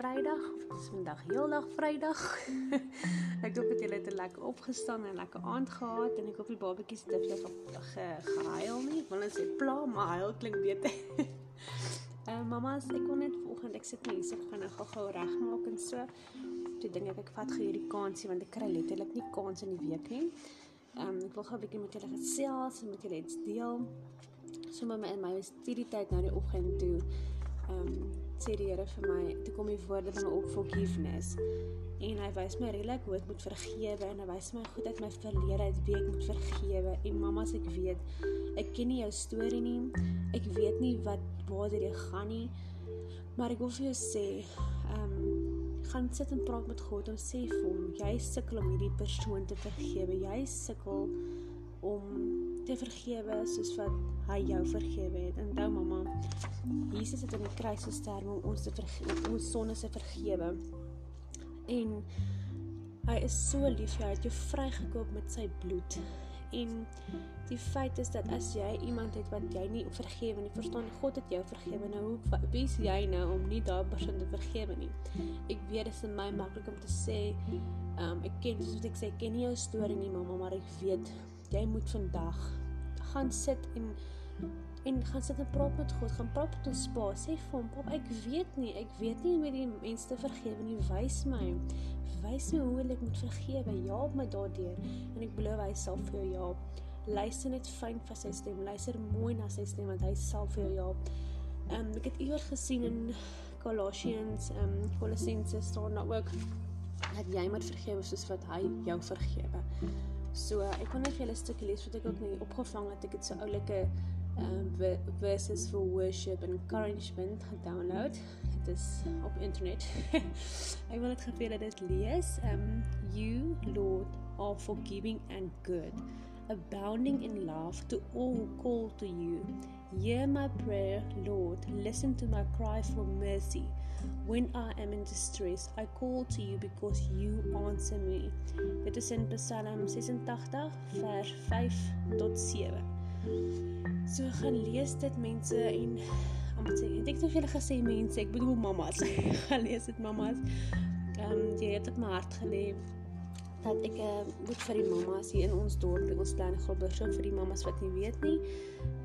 Vrydag. Dit is vandag heeldag Vrydag. ek hoop dit julle het 'n lekker opgestaan en 'n lekker aand gehad en ek hoop die babatjies het nie op ge, gehuil nie. Want hulle sê pla, maar huil klink beter. uh, Mamas, ek kon net vanoggend ek sit hier so gaan nou gou-gou regmaak en so. Toe dink ek ek vat gou hierdie kansie want ek kry letterlik nie kans in die week nie. Ehm um, ek wil gou 'n bietjie met julle gesels en met julle iets deel. Sommige my in my studietyd nou die oggend toe ehm sê die Here vir my, toe kom die woorde van op forgiveness. En hy wys my regtig hoe ek moet vergewe en hy wys my goed uit my verlede uit wie ek moet vergewe. En mamas, ek weet, ek ken nie jou storie nie. Ek weet nie wat waar jy gaan nie. Maar ek wil vir jou sê, ehm um, gaan sit en praat met God en sê vir hom, jy sukkel om hierdie persoon te vergewe. Jy sukkel om te vergewe soos wat hy jou vergewe het. Onthou mamma, Jesus het aan die kruis gesterf om ons te vergewe, ons sondes te vergewe. En hy is so lief vir jou, hy het jou vrygekoop met sy bloed. En die feit is dat as jy iemand het wat jy nie vergewe nie, verstaan God het jou vergewe. Nou hoe wie's jy nou om nie daai persoon te vergewe nie? Ek weet dit is my maklik om te sê, um, ek ken soos ek sê, ken nie jou storie nie, mamma, maar ek weet jy moet vandag gaan sit en en gaan sit en praat met God, gaan praat met ons Pa. Sê vir hom, "Pap, ek weet nie, ek weet nie hoe om die mense te vergewe nie. Wys my. Wys my hoe ek moet vergewe. Help my daardeur." En ek belowe hy sal vir jou help. Luister net fyn vir sy stem. Luister mooi na sy stem want hy sal vir jou help. Ehm um, ek het iewers gesien in Colossians, ehm um, Colossense staan daar ook dat jy moet vergewe soos wat hy jou vergewe. So ek kon net vir julle 'n stukkie lees wat ek ook nie opgevang het. Ek het so oulike um verses for worship and encouragement gedownload. Dit is op internet. ek wil dit vir julle lees. Um you Lord are forgiving and good, abounding in love to all who call to you. Hear my prayer, Lord. Listen to my cry for mercy. When I am in distress, I call to you because you answer me. Dit is in Psalm 86 vers 5 tot 7. So gaan lees dit mense en te sê, ek het vir julle gesê mense, ek bedoel mamas. gaan lees dit mamas. Ehm um, jy het op my hart gelê dat ek uh, moet vir die mamas hier in ons dorp, in ons klein groeper, so vir die mamas wat nie weet nie.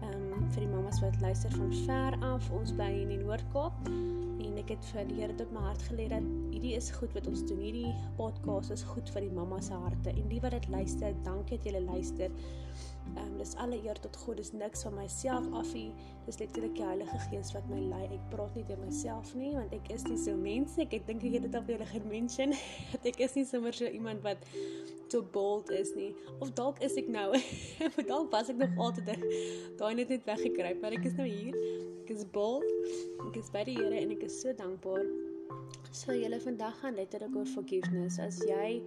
Ehm um, vir die mamas wat luister van ver af, ons bly in die Noord-Kaap en ek het vir die Here tot my hart gelê dat hierdie is goed wat ons doen. Hierdie podcast is goed vir die mamma se harte en die wat dit luister, dankie dat julle luister. Ehm um, dis alle eer tot God. Dis niks van myself af nie. Dis letterlik die Heilige Gees wat my lei. Ek praat nie deur myself nie want ek is nie so mens nie. Ek dink ek het dit al vir julle gemention dat ek is nie sommer so iemand wat so bold is nie. Of dalk is ek nou. Of dalk was ek nog altyd daai net net weggekruip, maar ek is nou hier. Ek is bold. Ek is by die Here en ek is so dankbaar. So julle vandag gaan letterlik oor forgiveness. As jy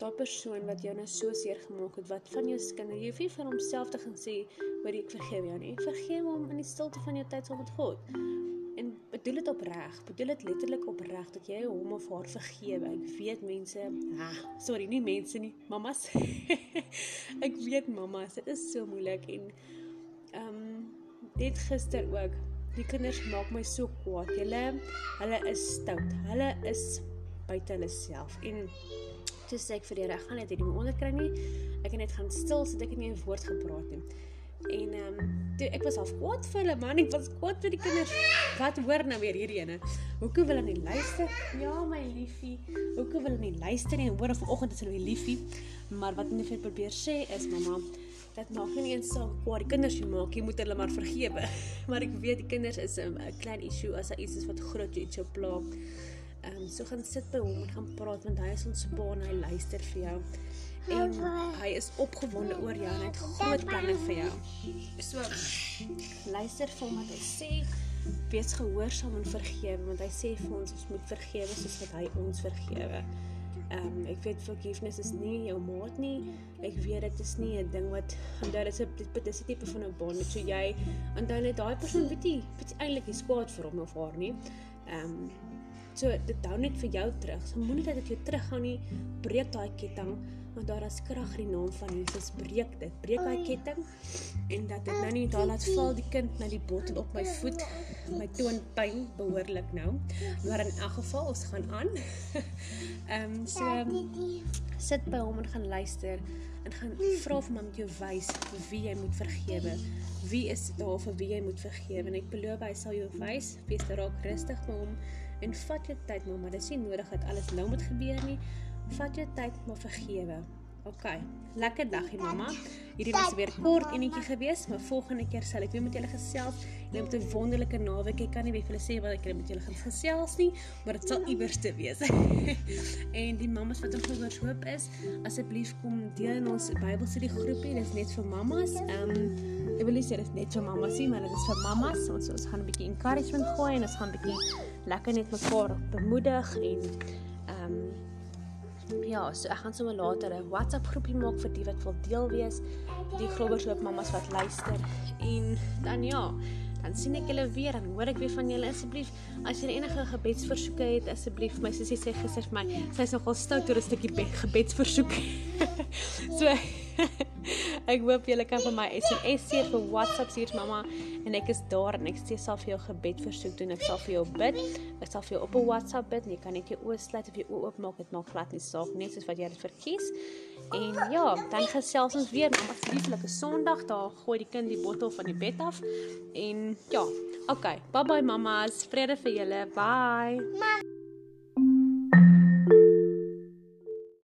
daai persoon wat jou nou so seer gemaak het, wat van jou skinder, jy hoef nie vir homself te gaan sê, "Hoor ek vergewe jou nie." Vergewe hom in die stilte van jou tyd saam met God. En bedoel dit opreg, bedoel dit letterlik opreg dat jy hom of haar vergewe. Ek weet mense, ah, sorry, nie mense nie, mamas. ek weet mamas, dit is so moeilik en ehm um, net gister ook Die kinders maak my so kwaad. Hulle hulle is stout. Hulle is buite hulle self en toe sê ek vir die reg gaan net hierdie onder kry nie. Ek het net gaan stil sit ek het nie 'n woord gepraat nie. En ehm um, toe ek was half kwaad vir hulle man, ek was kwaad vir die kinders. Wat hoor nou weer hierdie ene? Hoekom wil hulle nie luister? Ja, my liefie. Hoekom wil hulle nie luister nie? Hoor vanoggend is hulle weer liefie. Maar wat hulle vir probeer sê is mamma Dit maak nie eens saak waar die kinders jy maak, jy moet hulle maar vergewe. Maar ek weet die kinders is 'n klein issue as daar iets is wat groot iets jou pla. Ehm um, so gaan sit by hom en gaan praat want hy is ons pa en hy luister vir jou. En hy is opgewonde oor jou en hy het groot planne vir jou. So luister vir hom wat hy sê. Wees gehoorsaam en vergewe want hy sê vir ons ons moet vergewe soos wat hy ons vergewe. Ehm um, ek weet forgiveness is nie jou maat nie. Ek weet dit is nie 'n ding wat onthou dit is 'n dit is 'n tipe van 'n bond. So jy onthou net daai persoon weet jy eintlik is kwaad vir hom of haar nie. Ehm um, So dit hou net vir jou terug. So moenie dat dit jou teruggaan nie. Breek daai ketting. want daar is krag in die naam van Jesus breek dit. Breek daai ketting en dat dit nou nie daar laat val die kind na die bottel op my voet. My toon pyn behoorlik nou. Maar in elk geval ons gaan aan. Ehm um, so sit by hom en gaan luister en gaan vra vir hom om jou wys wie jy moet vergewe. Wie is daar vir wie jy moet vergewe? En ek beloof hy sal jou wys. Wees raak rustig met hom en vat jou tyd, mamma. Dit is nie nodig dat alles nou moet gebeur nie. Vat jou tyd om vergewe. OK. Lekker dagie mamma. Hierdie was weer kort enetjie geweest, maar volgende keer sal ek weer met julle gesels. Julle het 'n wonderlike naweek. Ek kan nie weet vir julle sê wat ek met julle gaan gesels nie, maar dit sal iewers te wees. en die mammas wat Gouwers Hoop is, asseblief kom deel in ons Bybelstudie groepie. Dit is net vir mammas. Ehm um, ek wil nie sê dit is net vir mammas nie, maar dit is vir mammas. Ons ons gaan 'n bietjie encouragement gooi en ons gaan 'n bietjie lekker net mekaar bemoedig en ehm um, Ja, so ek gaan sommer later 'n WhatsApp groepie maak vir die wat wil deel wees, die Groebersloop mammas wat luister. En dan ja, dan sien ek julle weer en hoor ek weer van julle asseblief. As jy enige gebedsversoeke het, asseblief my sussie sê gister vir my, sy is nogal stout oor 'n stukkie gebedsversoek. so ek hoop julle kan vir my SMS stuur vir WhatsApp stuur mamma en ek is daar en ek sal vir jou gebed versoek doen. Ek sal vir jou bid. Ek sal vir jou op 'n WhatsApp bid. Jy kan net jou oë sluit of jou oë oopmaak. Dit maak glad nie saak net soos wat jy dit verkies. En ja, dan gesels ons weer mamma se lieflike Sondag. Daar gooi die kind die bottel van die bed af. En ja, okay. Bye bye mammas. Vrede vir julle. Bye. Ma